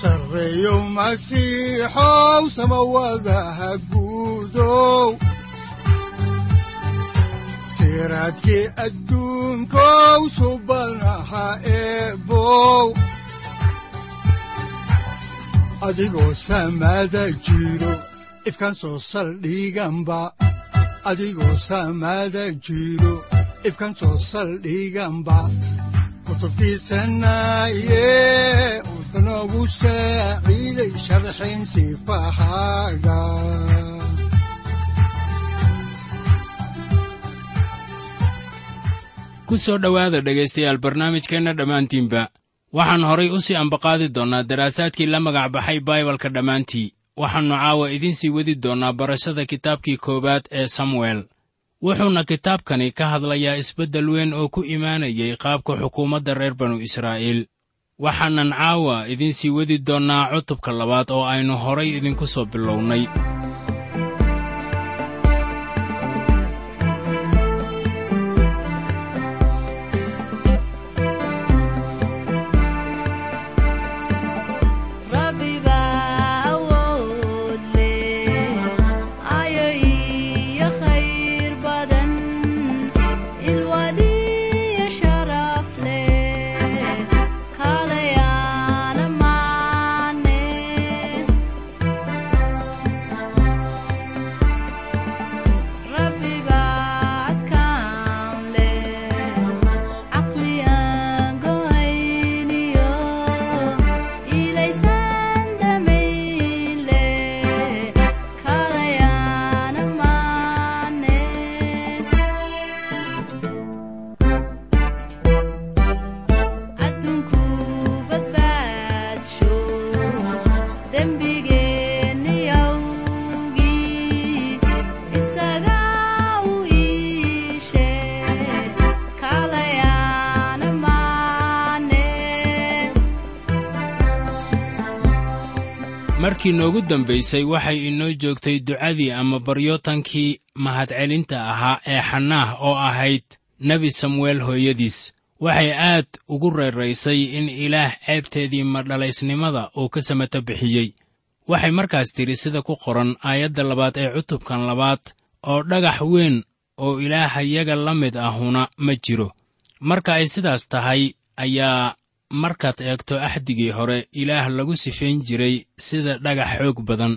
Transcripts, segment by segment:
sareeyow masiixow samawadaha guudow siraadki adduunkow subanaha eebow adigoo samaada jiro ifkan soo saldhiganba adigoo soo saldhiganba kutubtiisanaaye ku soo dhowaada dhegaystayaal barnaamijkeenna dhammaantiinba. Waxaan horay u sii ambaqaadi doonnaa daraasaadkii la magac baxay baibalka dhammaantii. Waxaannu caawa idiin sii wadi doonnaa barashada kitaabkii koowaad ee samuel. Wuxuuna kitaabkani ka hadlayaa isbeddel weyn oo ku imaanayay qaabka xukuumadda reer banu israa'iil waxaanan caawa idiin sii wadi doonnaa cutubka labaad oo aynu horay idinku soo bilownay markii noogu dambaysay waxay inoo joogtay ducadii ama baryootankii mahadcelinta ahaa ee xanaah oo ahayd nebi samuel hooyadiis. Waxay aad ugu reeraysay in ilaah ceebteedii madhalaysnimada uu ka samato bixiyey. Waxay markaas tidhi sida ku qoran aayadda labaad ee cutubkan labaad oo dhagax weyn oo ilaahayaga la mid ahuna ma jiro. Marka ay sidaas tahay ayaa markaad eegto axdigii hore ilaah lagu sifayn jiray sida dhagax xoog badan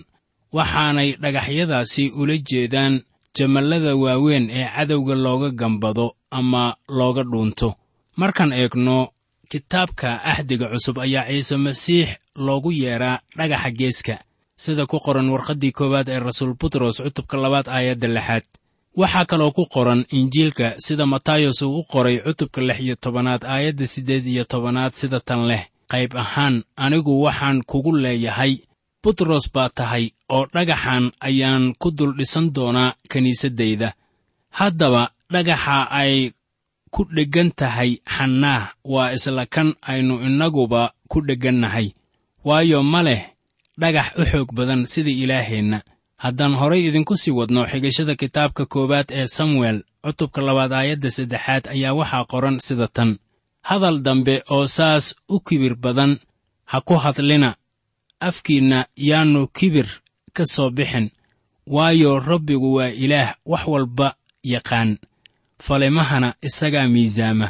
waxaanay dhagaxyadaasi ula jeedaan jamallada waaweyn ee cadowga looga gambado ama looga dhuunto. Markaan eegno kitaabka axdiga cusub ayaa ciise masiix loogu yeedhaa dhagaxa geeska sida ku qoran warqaddii koowaad ee rasuul butros cutubka labaad aayadda lixaad waxaa kaloo ku qoran injiilka sida matayos uu u qoray cutubka lix iyo tobanaad aayadda siddeed iyo tobanaad sida tan leh. Qayb ahaan anigu waxaan kugu leeyahay butros baa tahay oo dhagaxan ayaan ku dul dhisan doonaa kiniisaddayda haddaba dhagaxa ay ku dheggan tahay xannaah waa isla kan aynu innaguba ku dheggannahay waayo ma leh dhagax u xoog badan sida ilaaheenna haddaan horay idinku sii wadno xigashada kitaabka koowaad ee samuel cutubka labaad aayadda saddexaad ayaa waxaa qoran sida tan. Hadal dambe oo saas u kibir badan ha ku hadlina. Afkiinna yaannu kibir ka soo bixin waayo rabbigu waa ilaah wax walba yaqaan. Falimahana isagaa miisaama.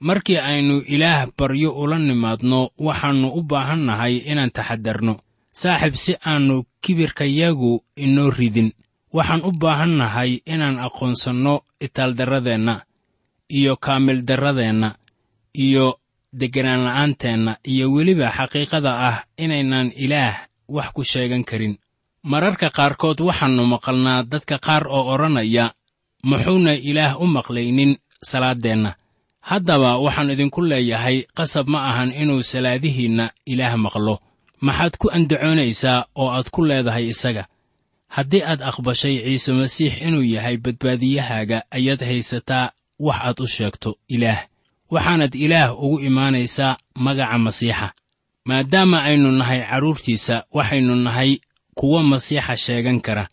Markii aynu ilaah baryo ula nimaadno waxaannu u baahan nahay inaan taxadarno saaxib si aannu kibirkayagu inoo ridin. Waxaan u baahan nahay inaan aqoonsanno itaaldarradeenna iyo kaamildarradeenna iyo degganaanla'aanteenna iyo weliba xaqiiqada ah inaynaan ilaah wax ku sheegan karin. Mararka qaarkood waxaannu maqalnaa dadka qaar oo odhanaya muxuuna ilaah u maqlaynin salaaddeenna haddaba waxaan idinku leeyahay qasab ma ahan inuu salaadihiinna ilaah maqlo maxaad ku andacoonaysaa oo aad ku leedahay isaga. Haddii aad aqbashay ciise masiix inuu yahay badbaadiyahaaga ayaad haysataa wax aad u sheegto ilaah. Waxaanad ilaah ugu imaanaysaa magaca masiixa. Maadaama aynu nahay carruurtiisa waxaynu nahay kuwo masiixa sheegan kara.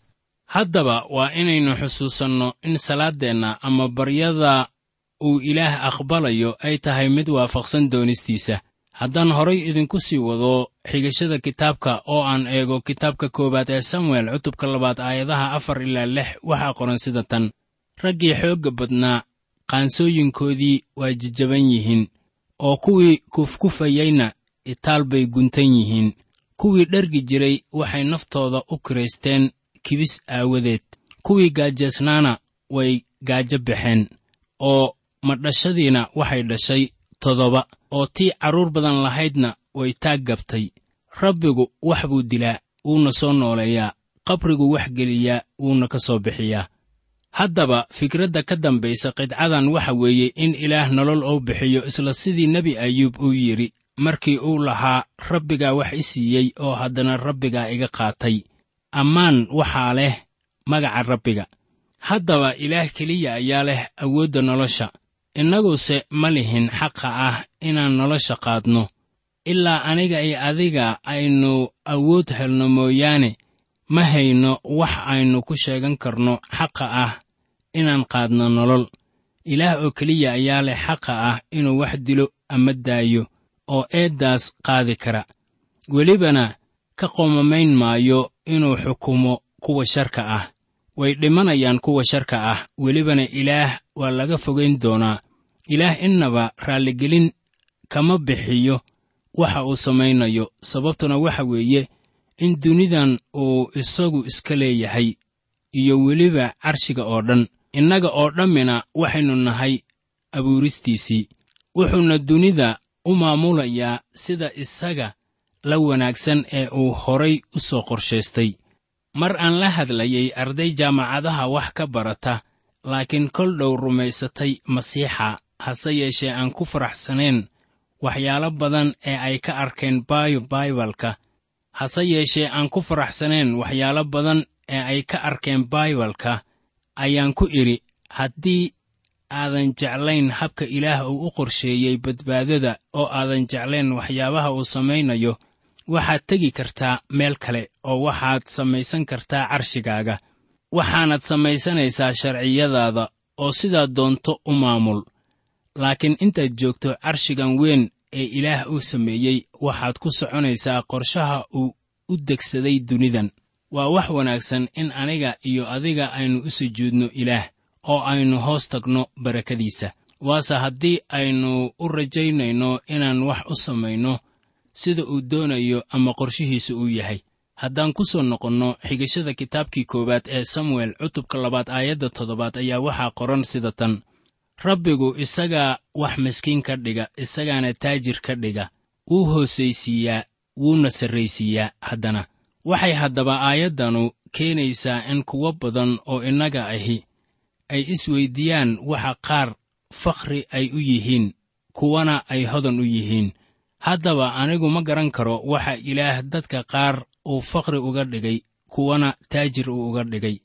Haddaba waa inaynu xusuusanno in salaaddeenna ama baryada uu ilaah aqbalayo ay tahay mid waafaqsan doonistiisa haddaan horay idinku sii wado xigashada kitaabka oo aan eego kitaabka koowaad ee samuel cutubka labaad aayadaha afar ilaa lix waxaa qoran sida tan. Raggii xoogga badnaa qaansooyinkoodii waa jajaban yihiin oo kuwii kufkufayeyna itaal bay guntan yihiin. Kuwii dhergi jiray waxay naftooda u kiraysteen kibis aawadeed. Kuwii gaajeesnaana way gaajo baxeen oo madhashadiina waxay dhashay toddoba oo tii carruur badan lahaydna way taag gabtay. Rabbigu wax buu dilaa wuuna soo nooleeyaa. Qabrigu wax geliyaa wuuna ka soo bixiyaa. Haddaba fikradda ka dambaysa qidcadan waxa weeye in ilaah nolol uu bixiyo isla sidii nebi ayuub uu yidhi markii uu lahaa rabbigaa wax i siiyey oo haddana rabbigaa iga qaatay. Ammaan waxaa leh magaca rabbiga. Haddaba ilaah keliya ayaa leh awoodda nolosha innaguse ma lihin xaqa ah inaan nolosha qaadno. Ilaa aniga iyo adiga aynu awood helno mooyaane ma hayno wax aynu ku sheegan karno xaqa ah inaan qaadno nolol. Ilaah oo keliya ayaa leh xaqa ah inuu wax dilo ama daayo oo eeddaas qaadi kara. Welibana ka qoomamayn maayo inuu xukumo kuwa sharka ah. Way dhimanayaan kuwa sharka ah. Welibana ilaah waa laga fogayn doonaa ilaah innaba raalligelin kama bixiyo waxa uu samaynayo sababtuna waxa weeye in dunidan uu isagu iska leeyahay iyo weliba carshiga oo dhan. Innaga oo dhammina waxaynu nahay abuuristiisii wuxuuna dunida u maamulayaa sida isaga la wanaagsan ee uu horay u soo qorshaystay mar aan la hadlayay arday jaamacadaha wax ka barata laakiin kol dhow rumaysatay masiixa hase yeeshee aan ku faraxsanayn waxyaalo badan ee ay ka arkeen baayo baibalka hase yeeshee aan ku faraxsanayn waxyaalo badan ee ay ka arkeen baibalka ayaan ku idhi haddii aadan jeclayn habka ilaah uu u qorsheeyey badbaadada oo aadan jeclayn waxyaabaha uu samaynayo waxaad tegi kartaa meel kale oo waxaad samaysan kartaa carshigaaga. Waxaanad samaysanaysaa sharciyadaada oo sidaad doonto u maamul laakiin intaad joogto carshigan weyn ee ilaah uu sameeyey waxaad ku soconaysaa qorshaha uu u degsaday dunidan. Waa wax wanaagsan in aniga iyo adiga aynu u sujuudno ilaah oo aynu hoos tagno barakadiisa. Waase haddii aynu u rajaynayno inaan wax u samayno sida uu doonayo ama qorshihiisu uu yahay. Haddaan ku soo noqonno xigashada kitaabkii koowaad ee samuel cutubka labaad aayadda toddobaad ayaa waxaa qoran sida tan rabbigu isagaa wax miskiin ka dhiga isagaana taajir ka dhiga wuu hoosaysiiyaa wuuna sarraysiiyaa haddana. Waxay haddaba aayaddanu keenaysaa in kuwo badan oo innaga ahi ay isweyddiiyaan waxa qaar fakhri ay u yihiin kuwana ay hodan u yihiin. Haddaba anigu ma garan karo waxa ilaah dadka qaar uu fakhri uga dhigay kuwana taajir uu uga dhigay.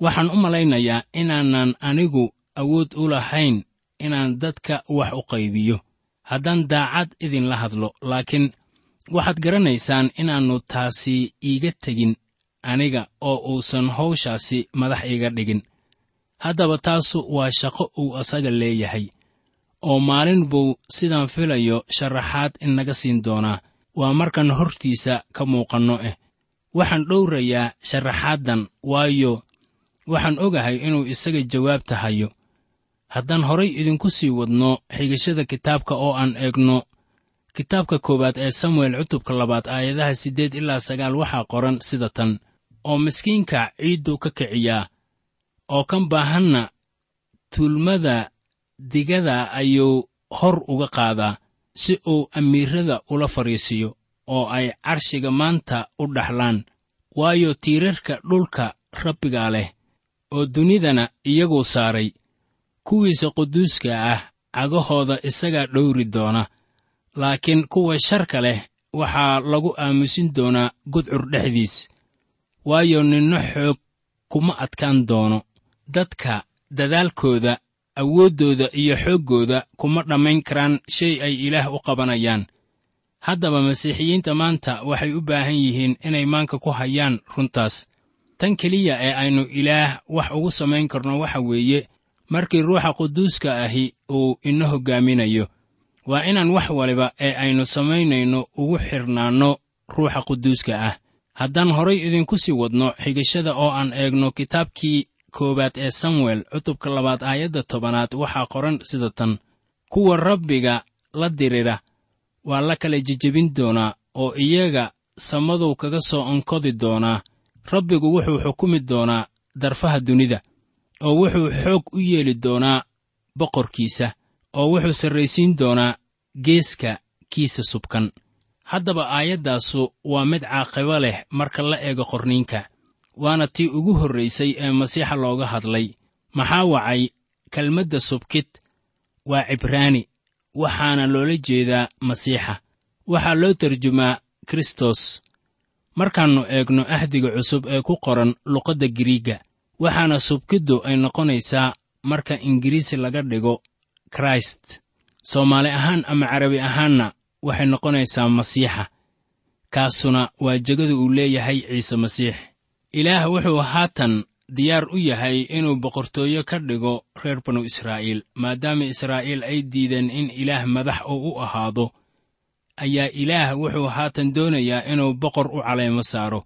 Waxaan u malaynayaa inaanan anigu awood u lahayn inaan dadka wax u qaybiyo. Haddaan daacad idinla hadlo laakiin waxaad garanaysaan inaannu taasi iiga tegin aniga oo uusan hawshaasi madax iiga dhigin. Haddaba taasu waa shaqo uu asaga leeyahay oo maalin buu sidaan filayo sharaxaad inaga siin doonaa. Waa markaan hortiisa ka muuqanno eh. Waxaan dhowrayaa sharaxaaddan waayo waxaan ogahay inuu isaga jawaabta hayo haddaan horay idinku sii wadno xigashada kitaabka oo aan eegno kitaabka koowaad ee samuel cutubka labaad aayadaha siddeed ilaa sagaal waxaa qoran sida tan. Oo miskiinka ciidduu ka kiciyaa oo kan baahanna tuulmada digada ayuu hor uga qaadaa si uu amiirrada ula fadhiisiyo oo ay carshiga maanta u dhaxlaan waayo tiirarka dhulka rabbigaa leh oo dunidana iyaguu saaray kuwiisa quduuska ah cagahooda isagaa dhowri doona laakiin kuwa sharka leh waxaa lagu aamusin doonaa gudcur dhexdiis waayo ninno xoog kuma adkaan doono. Dadka dadaalkooda awooddooda iyo xooggooda kuma dhammayn karaan shay ay ilaah u qabanayaan. Haddaba masiixiyiinta maanta waxay u baahan yihiin inay maanka ku hayaan runtaas. Tan keliya ee aynu ilaah wax ugu samayn karno waxa weeye markii ruuxa quduuska ahi uu ina hoggaaminayo waa inaan wax waliba ee aynu samaynayno ugu xidhnaanno ruuxa quduuska ah. Haddaan horay idinku sii wadno xigashada oo aan eegno kitaabkii koowaad ee samuel cutubka labaad aayadda tobanaad waxaa qoran sida tan kuwa rabbiga la dirira waa la kala jejebin doonaa oo iyaga samadow kaga soo onkodi doonaa. Rabbigu wuxuu xukumi doonaa darfaha dunida oo wuxuu xoog u yeeli doonaa boqorkiisa oo wuxuu sarraysiin doonaa geeska kiisa subkan. Haddaba aayaddaasu waa mid caaqibo leh marka la eego qorniinka waana tii ugu horraysay ee masiixa looga hadlay. Maxaa wacay? Kelmadda subkid waa cibraani waxaana loola jeedaa masiixa. Waxaa loo tarjumaa kristos. Markaannu eegno ahdiga cusub ee ku qoran luqadda giriigga waxaana subkiddu ay noqonaysaa marka ingiriisi laga dhigo kraist soomaali ahaan ama carabi ahaanna waxay noqonaysaa masiixa. Kaasuna waa jegada uu leeyahay ciise masiix. Ilaah wuxuu haatan diyaar u yahay inuu boqortooyo ka dhigo reer banu israa'iil maadaama israa'iil ay diideen in ilaah madax uu u ahaado. Ayaa ilaah wuxuu haatan doonayaa inuu boqor u caleemo saaro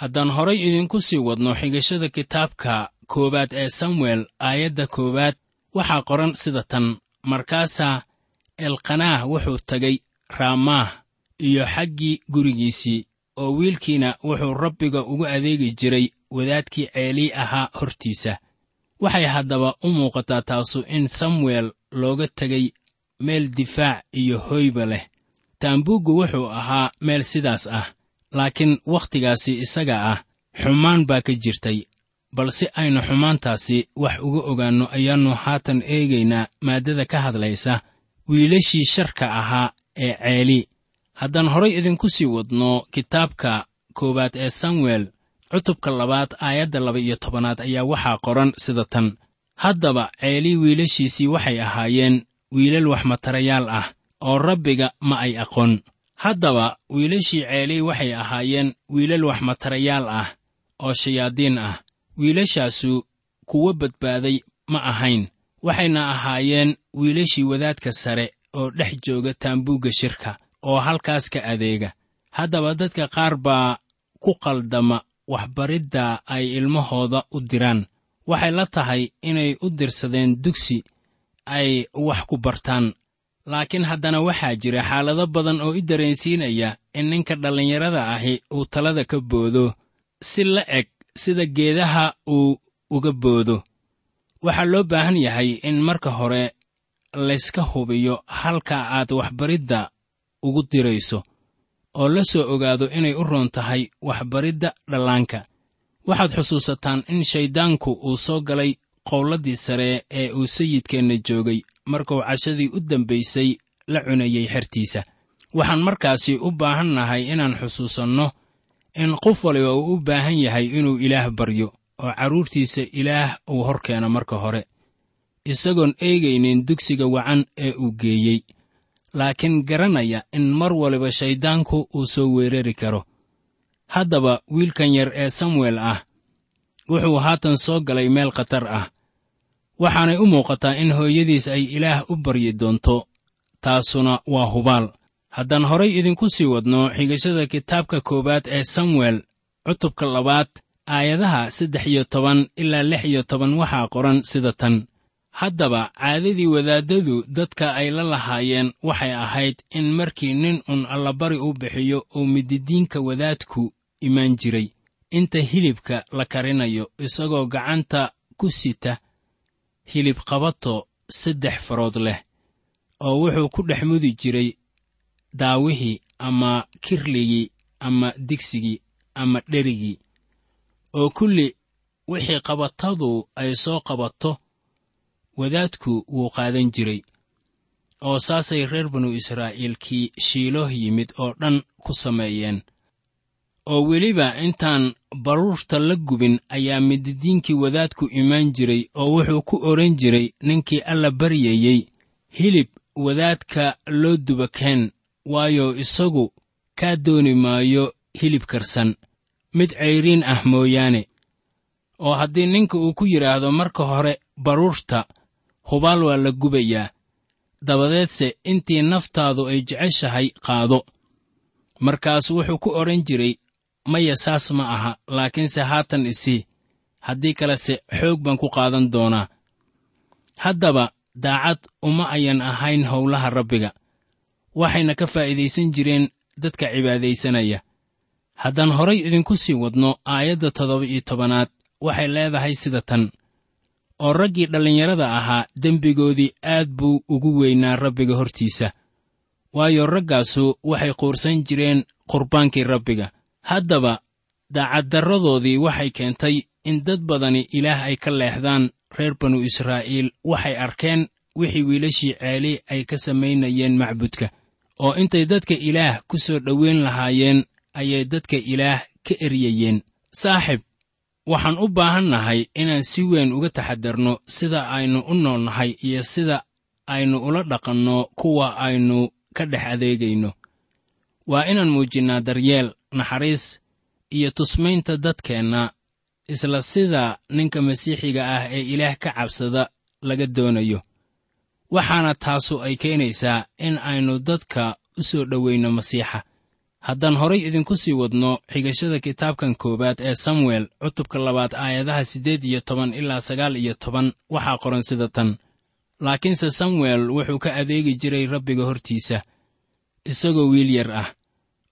haddaan horay idinku sii wadno xigashada kitaabka koowaad ee samuel aayadda koowaad waxaa qoran sida tan. Markaasaa elkanaah wuxuu tegay raamaah iyo xaggii gurigiisii oo wiilkiina wuxuu rabbiga ugu adeegi jiray wadaadkii ceelii ahaa hortiisa. Waxay haddaba u muuqataa taasu in samuel looga tegay meel difaac iyo hoyba leh. Taambuuggu wuxuu ahaa meel sidaas ah laakiin wakhtigaasi isaga ah xumaan baa ka jirtay balse aynu xumaantaasi wax uga ogaanno ayaannu haatan eegaynaa maaddada ka hadlaysa wiilashii sharka ahaa ee ceeli. Haddaan horay idinku sii wadno kitaabka koowaad ee samuel cutubka labaad aayadda laba iyo tobanaad ayaa waxaa qoran sida tan. Haddaba ceelii wiilashiisii waxay ahaayeen wiilal waxmatarayaal ah oo rabbiga ma ay aqoon haddaba wiilashii ceelii waxay ahaayeen wiilal waxmatarayaal ah oo shayaadiin ah. Wiilashaasu kuwo badbaaday ma ahayn waxayna ahaayeen wiilashii wadaadka sare oo dhex jooga taambuugga shirka oo halkaas ka adeega. Haddaba dadka qaar baa ku qaldama waxbaridda ay ilmahooda u diraan. Waxay la tahay inay u dirsadeen dugsi ay wax ku bartaan laakiin haddana waxaa jira xaalado badan oo i dareensiinaya in ninka dhallinyarada ahi uu talada ka boodo si la eg sida geedaha uu uga boodo. Waxaa loo baahan yahay in marka hore layska hubiyo halka aad waxbaridda ugu dirayso oo la soo ogaado inay u roon tahay waxbaridda dhallaanka. Waxaad xusuusataan in shayddaanku uu soo galay qowladdii sare ee uu sayidkeenna joogay markuu cashadii u dambaysay la cunayey xertiisa. Waxaan markaasi u baahan nahay inaan xusuusanno in qof waliba uu u baahan yahay inuu ilaah baryo oo carruurtiisa ilaah uu hor keeno marka hore. Isagoon eegaynin dugsiga wacan ee uu geeyey laakiin garanaya in mar waliba shayddaanku uu soo weerari karo. Haddaba wiilkan yar ee samuel ah wuxuu haatan soo galay meel khatar ah waxaanay u muuqataa in hooyadiis ay ilaah u baryi doonto taasuna waa hubaal. Haddaan horay idinku sii wadno xigashada kitaabka koowaad ee samuel cutubka labaad aayadaha saddex iyo toban ilaa lix iyo toban waxaa qoran sida tan. Haddaba caadadii wadaaddadu dadka ay la lahaayeen waxay ahayd in markii nin un allabari u bixiyo uu mididiinka wadaadku imaan jiray. Inta hilibka la karinayo isagoo gacanta ku sita hilib qabato saddex farood leh oo wuxuu ku dhex mudi jiray daawihii ama kirligii ama digsigii ama dherigii oo kulli wixii qabatadu ay soo qabato wadaadku wuu qaadan jiray oo saasay reer banu israa'iilkii shiilooh yimid oo dhan ku sameeyeen oo weliba intaan baruurta la gubin ayaa mididiinkii wadaadku imaan jiray oo wuxuu ku odhan jiray ninkii alla baryayey hilib wadaadka loo duba keen waayo isagu kaa dooni maayo hilib karsan. Mid cayriin ah mooyaane oo haddii ninka uu ku yidhaahdo marka hore baruurta hubaal waa la gubayaa. Dabadeedse intii naftaadu ay jeceshahay qaado. Markaas wuxuu ku odhan jiray maya saas ma aha laakiinse haatan isii haddii kalese xoog baan ku qaadan doonaa. Haddaba daacad uma ayan ahayn howlaha rabbiga. Waxayna ka faa'iidaysan jireen dadka cibaadaysanaya. Haddaan horay idinku sii wadno aayadda toddoba iyo tobanaad waxay leedahay sida tan. Oo raggii dhallinyarada ahaa dembigoodii aad buu ugu weynaa rabbiga hortiisa. Waayo raggaasu waxay quursan jireen qurbaankii rabbiga haddaba daacaddarradoodii waxay keentay in dad badani ilaah ay ka leexdaan reer banu israa'iil. Waxay arkeen wixii wiilashii ceeli ay ka samaynayeen macbudka oo intay dadka ilaah ku soo dhoweyn lahaayeen ayay dadka ilaah ka eryayeen. Saaxib waxaan u baahannahay inaan si weyn uga taxadarno sida aynu u noolnahay iyo sida aynu ula dhaqanno kuwa aynu ka dhex adeegayno. Waa inaan muujinnaa daryeel naxariis iyo tusmaynta dadkeenna isla sida ninka masiixiga ah ee ilaah ka cabsada laga doonayo. Waxaana taasu ay keenaysaa in aynu dadka u soo dhowayno masiixa. Haddaan horay idinku sii wadno xigashada kitaabkan koowaad ee samuel cutubka labaad aayadaha siddeed iyo toban ilaa sagaal iyo toban waxaa qoran sida tan. Laakiinse samuel wuxuu ka adeegi jiray rabbiga hortiisa isagoo wiil yar ah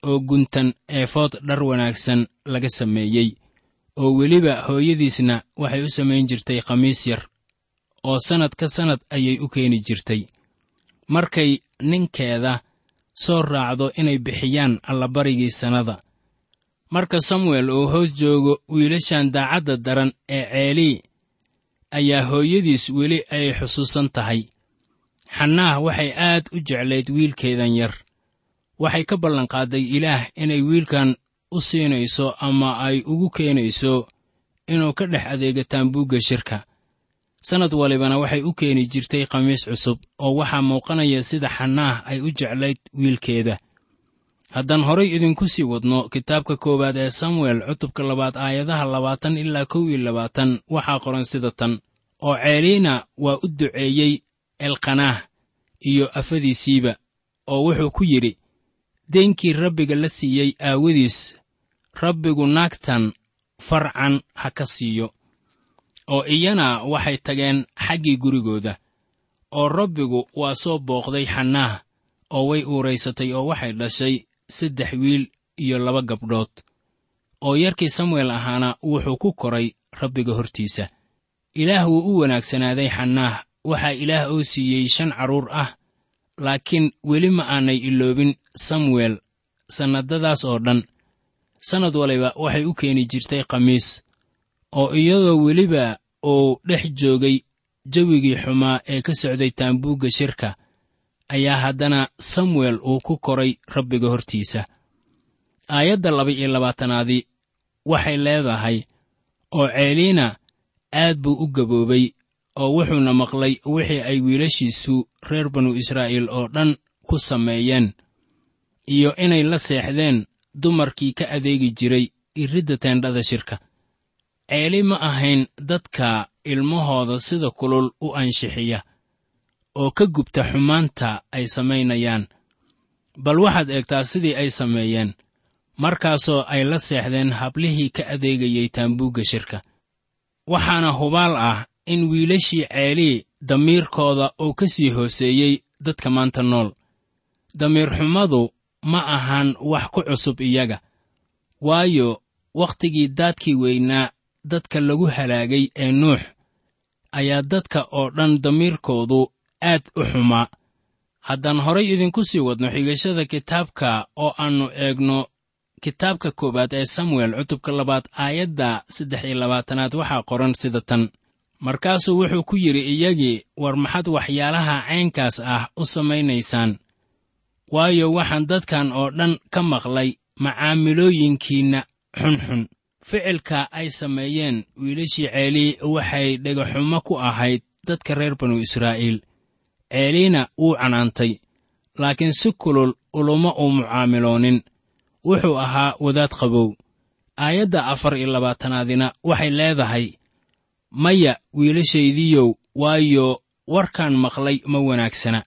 oo guntan eefood dhar wanaagsan laga sameeyey oo weliba hooyadiisna waxay u samayn jirtay khamiis yar oo sannad ka sannad ayay u keeni jirtay. Markay ninkeeda soo raacdo inay bixiyaan allabarigii sannada marka samuel uu hoos joogo wiilashan daacadda daran ee ceelii ayaa hooyadiis weli ay xusuusan tahay. Xannaah waxay aad u jeclayd wiilkeedan yar waxay ka ballanqaadday ilaah inay wiilkan u siinayso ama ay ugu keenayso inuu ka dhex adeega taambuugga shirka. Sannad walibana waxay u keeni jirtay khamiis cusub oo waxaa muuqanaya sida xannaah ay u jeclayd wiilkeeda. Haddaan horay idinku sii wadno kitaabka koowaad ee samuel cutubka labaad aayadaha labaatan ilaa kow iyo labaatan waxaa qoran sida tan. Oo ceeliina waa u duceeyey elkanaah iyo afadiisiiba oo wuxuu ku yidhi deenkii rabbiga la siiyey aawadiis rabbigu naagtan farcan ha ka siiyo oo iyana waxay tageen xaggii gurigooda oo rabbigu waa soo booqday xannaah oo way uuraysatay oo waxay dhashay saddex wiil iyo laba gabdhood oo yarkii samuel ahaana wuxuu ku koray rabbiga hortiisa. Ilaah wuu u wanaagsanaaday xannaah waxaa ilaah oo siiyey shan carruur ah laakiin weli ma aanay iloobin samuel sannadadaas oo dhan. Sannad waliba waxay u keeni jirtay khamiis oo iyadoo weliba uu dhex joogay jawigii xumaa ee ka socday taambuugga shirka ayaa haddana samuel uu ku koray rabbiga hortiisa. Aayadda laba iyo labaatanaadi waxay leedahay oo ceeliina aad buu u gaboobay oo wuxuuna maqlay wixii ay wiilashiisu reer banu israa'iil oo dhan ku sameeyeen iyo inay la seexdeen dumarkii ka adeegi jiray iridda teendhada shirka. Ceeli ma ahayn dadka ilmahooda sida kulul u anshixiya oo ka gubta xumaanta ay samaynayaan bal waxaad eegtaa sidii ay sameeyeen markaasoo ay la seexdeen hablihii ka adeegayay taambuugga shirka. Waxaana hubaal ah in wiilashii ceelii damiirkooda uu ka sii hooseeyey dadka maanta nool. Damiirxumadu ma ahan wax ku cusub iyaga waayo wakhtigii daadkii weynaa dadka lagu halaagay ee nuux ayaa dadka oo dhan damiirkoodu aad u xumaa. Haddaan horay idinku sii wadno xigashada kitaabka oo aannu eegno kitaabka koowaad ee samuel cutubka labaad aayadda saddex iyo labaatanaad waxaa qoran sida tan markaasuu wuxuu ku yidhi iyagii war maxad waxyaalaha caynkaas ah u samaynaysaan? Waayo waxaan dadkan oo dhan ka maqlay macaamilooyinkiinna xunxun. Ficilka ay sameeyeen wiilashii ceelii waxay dhagaxumo ku ahayd dadka reer banu israa'iil. Ceeliina wuu canaantay laakiin si kulul uluma uu mucaamiloonin. Wuxuu ahaa wadaad qabow. Aayadda afar iyo labaatanaadina waxay leedahay maya wiilashaydiiyow waayo warkaan maqlay ma wanaagsana.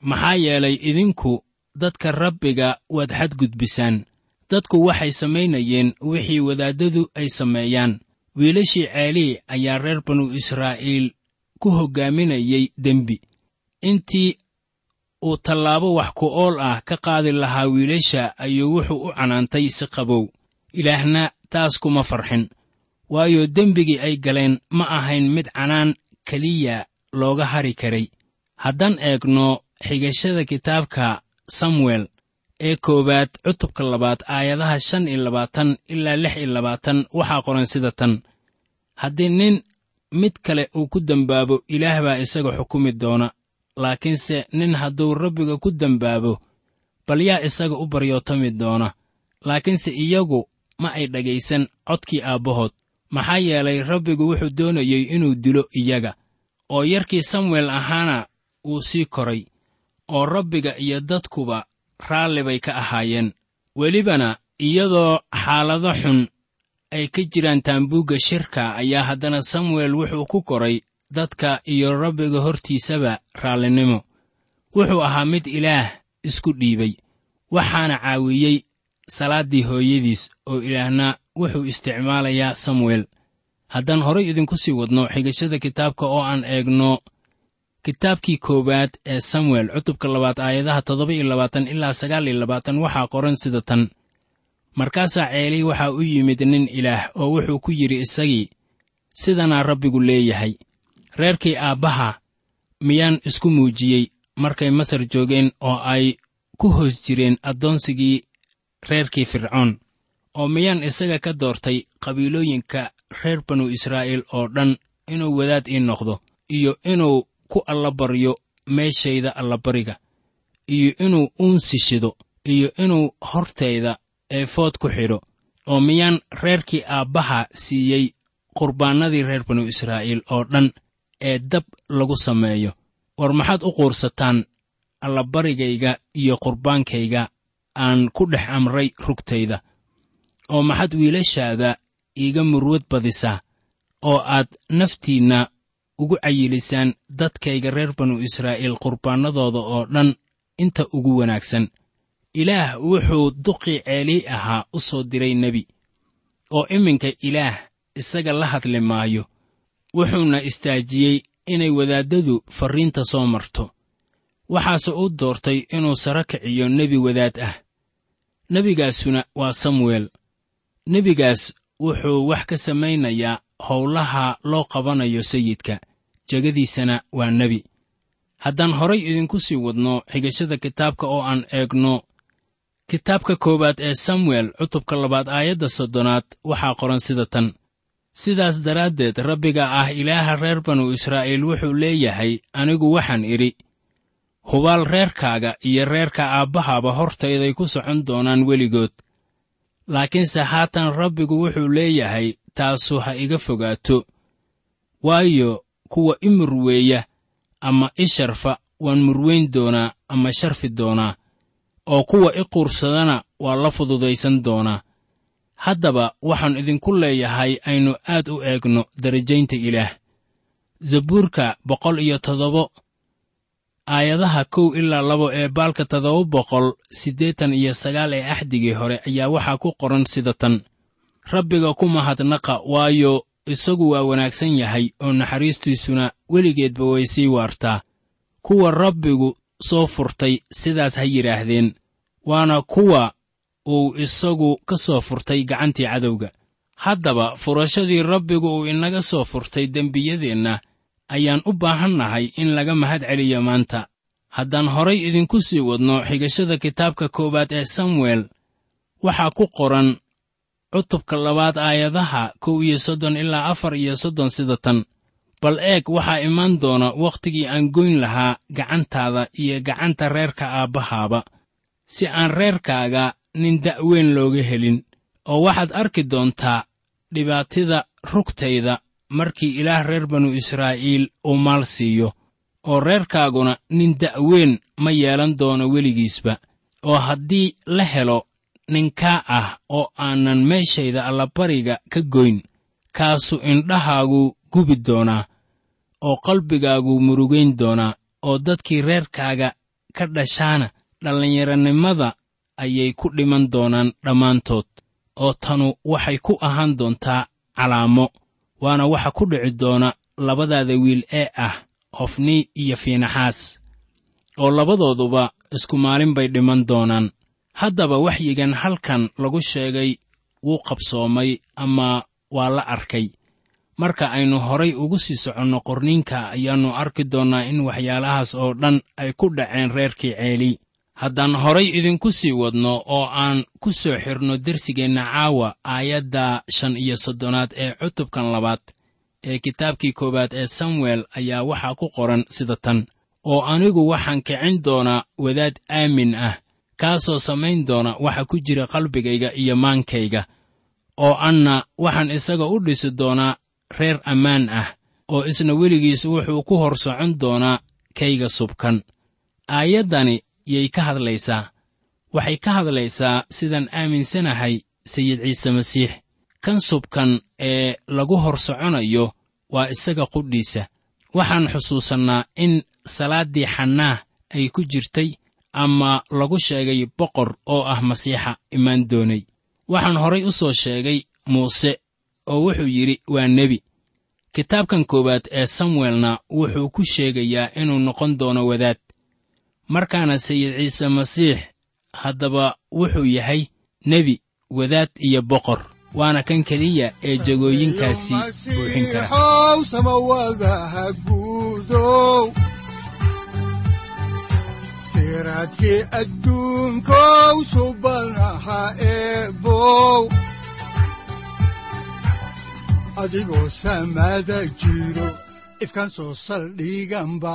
Maxaa yeelay idinku dadka rabbiga waad xadgudbisaan. Dadku waxay samaynayeen wixii wadaaddadu ay sameeyaan. Wiilashii ceelii ayaa reer banu israa'iil ku hoggaaminayay dembi. Intii uu tallaabo wax ku ool ah ka qaadi lahaa wiilasha ayuu wuxuu u canaantay si qabow. Ilaahna taas kuma farxin waayo dembigii ay galeen ma ahayn mid canaan keliya looga hari karay. Haddaan eegno xigashada kitaabka samuel ee koowaad cutubka labaad aayadaha shan iyo labaatan ilaa lix iyo labaatan waxaa qoran sida tan. Haddii nin mid kale uu ku dembaabo ilaah baa isaga xukumi doona. Laakiinse nin hadduu rabbiga ku dembaabo bal yaa isaga u baryootami doona. Laakiinse iyagu ma ay dhegaysan codkii aabbahood maxaa yeelay rabbigu wuxuu doonayey inuu dilo iyaga oo yarkii samuel ahaana wuu sii koray oo rabbiga iyo dadkuba raalli bay ka ahaayeen. Welibana iyadoo xaalado xun ay ka jiraan taambuugga shirka ayaa haddana samuel wuxuu ku koray dadka iyo rabbiga hortiisaba raallinimo. Wuxuu ahaa mid ilaah isku dhiibay waxaana caawiyey salaaddii hooyadiis oo ilaahna wuxuu isticmaalayaa samuel. Haddaan horay idinku sii wadno xigashada kitaabka oo aan eegno kitaabkii koowaad ee samuel cutubka labaad aayadaha toddoba iyo labaatan ilaa sagaal iyo labaatan waxaa qoran sida tan. Markaasaa ceelii waxaa u yimid nin ilaah oo wuxuu ku yidhi isagii sidanaa rabbigu leeyahay. Reerkii aabbaha miyaan isku muujiyey? Markay masar joogeen oo ay ku hoos jireen addoonsigii reerkii fircoon oo miyaan isaga ka doortay qabiilooyinka reer banu israa'iil oo dhan inuu wadaad ii noqdo iyo inuu ku allabaryo meeshayda allabariga iyo inuu uunsi shido iyo inuu hortayda eefood ku xidho oo miyaan reerkii aabbaha siiyey qurbaannadii reer banu israa'iil oo dhan ee dab lagu sameeyo. War maxaad u quursataan allabarigayga iyo qurbaankayga aan ku dhex amray rugtayda oo maxaad wiilashaada iiga murwad badisaa oo aad naftiinna ugu cayilisaan dadkayga reer banu israa'iil qurbaannadooda oo dhan inta ugu wanaagsan. Ilaah wuxuu duqii ceelii ahaa u soo diray nebi oo iminka ilaah isaga la hadli maayo. Wuxuuna istaajiyey inay wadaaddadu farriinta soo marto. Waxaase u doortay inuu saro kiciyo nebi wadaad ah. Nebigaasuna waa samuel nebigaas wuxuu wax ka samaynayaa howlaha loo qabanayo sayidka. Jegadiisana waa nebi. Haddaan horay idinku sii wadno xigashada kitaabka oo aan eegno kitaabka koowaad ee samuel cutubka labaad aayadda soddonaad waxaa qoran sida tan. Sidaas daraaddeed rabbiga ah ilaaha reer banu israa'iil wuxuu leeyahay anigu waxaan idhi hubaal reerkaaga iyo reerka aabbahaba hortayday ku socon doonaan weligood laakiinse haatan rabbigu wuxuu leeyahay taasu ha iga fogaato. Waayo kuwa i murweeya ama i sharfa waan murweyn doonaa ama sharfi doonaa. Oo kuwa i quursadana waa la fududaysan doonaa. Haddaba waxaan idinku leeyahay aynu aad u eegno darajaynta ilaah. Zabuurka boqol iyo toddobo aayadaha kow ilaa labo ee baalka toddoba boqol siddeetan iyo sagaal ee axdigii hore ayaa waxaa ku qoran sida tan. Rabbiga ku mahadnaqa waayo isagu waa wanaagsan yahay oo naxariistiisuna weligeedba way sii waartaa. Kuwa rabbigu soo furtay sidaas ha yidhaahdeen waana kuwa uu isagu ka soo furtay gacantii cadowga. Haddaba furashadii rabbigu uu inaga soo furtay dembiyadeenna ayaan u baahannahay in laga mahad celiyo maanta. Haddaan horay idinku sii wadno xigashada kitaabka koowaad ee samuel waxaa ku qoran cutubka labaad aayadaha kow iyo soddon ilaa afar iyo soddon sida tan. Bal eeg waxaa imaan doona wakhtigii aan goyn lahaa gacantaada iyo gacanta reerka aabbahaaba. Si aan reerkaaga nin da'weyn looga helin oo waxaad arki doontaa dhibaatida rugtayda markii ilaah reer banu israa'iil uu maal siiyo oo reerkaaguna nin da'weyn ma yeelan doono weligiisba oo haddii la helo ninkaa ah oo aanan meeshayda allabariga ka goyn kaasu indhahaagu gubi doonaa oo qalbigaagu murugayn doonaa oo dadkii reerkaaga ka dhashaana dhallinyaranimada ayay ku dhiman doonaan dhammaantood oo tanu waxay ku ahaan doontaa calaamo waana waxa ku dhici doona labadaada wiil ee ah hofni iyo fiinaxaas oo labadooduba isku maalin bay dhiman doonaan. Haddaba waxyigan halkan lagu sheegay wuu qabsoomay ama waa la arkay. Marka aynu horay ugu sii soconno qorniinka ayaannu arki doonnaa in waxyaalahaas oo dhan ay ku dhaceen reerkii ceeli haddaan horay idinku sii wadno oo aan ku soo xidhno dersigeenna caawa aayadda shan iyo soddonaad ee cutubkan labaad ee kitaabkii koowaad ee samuel ayaa waxaa ku qoran sida tan oo anigu waxaan kicin doonaa wadaad aamin ah kaasoo samayn doona waxa ku jira qalbigayga iyo maankayga oo anna waxaan isaga u dhisi doonaa reer ammaan ah oo isna weligiis wuxuu ku hor socon doonaa kayga subkan. Aayaddani yay ka hadlaysaa. Waxay ka hadlaysaa sidaan aaminsanahay sayid ciise masiix. Kan subkan ee lagu hor soconayo waa isaga qudhiisa. Waxaan xusuusannaa in salaaddii xannaah ay ku jirtay ama lagu sheegay boqor oo ah masiixa imaan doonay. Waxaan horay u soo sheegay muuse oo wuxuu yidhi waa nebi. Kitaabkan koowaad ee samuelna wuxuu ku sheegayaa inuu noqon doono wadaad markaana sayid ciise masiix haddaba wuxuu yahay nebi wadaad iyo boqor waana kan keliya ee jagooyinkaasi buuxin kara. Adigoo samada jiro ifkan soo saldhiganba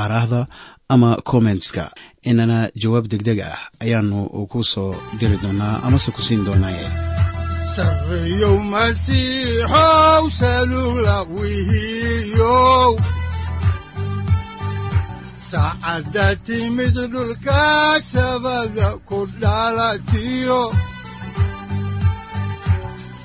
aaraahda ama kommentska inana jawaab degdeg ah ayaanu ku soo diri doonaa amase ku siin doonaaye. Saacadda timid dhulka sabada ku dhalatiyo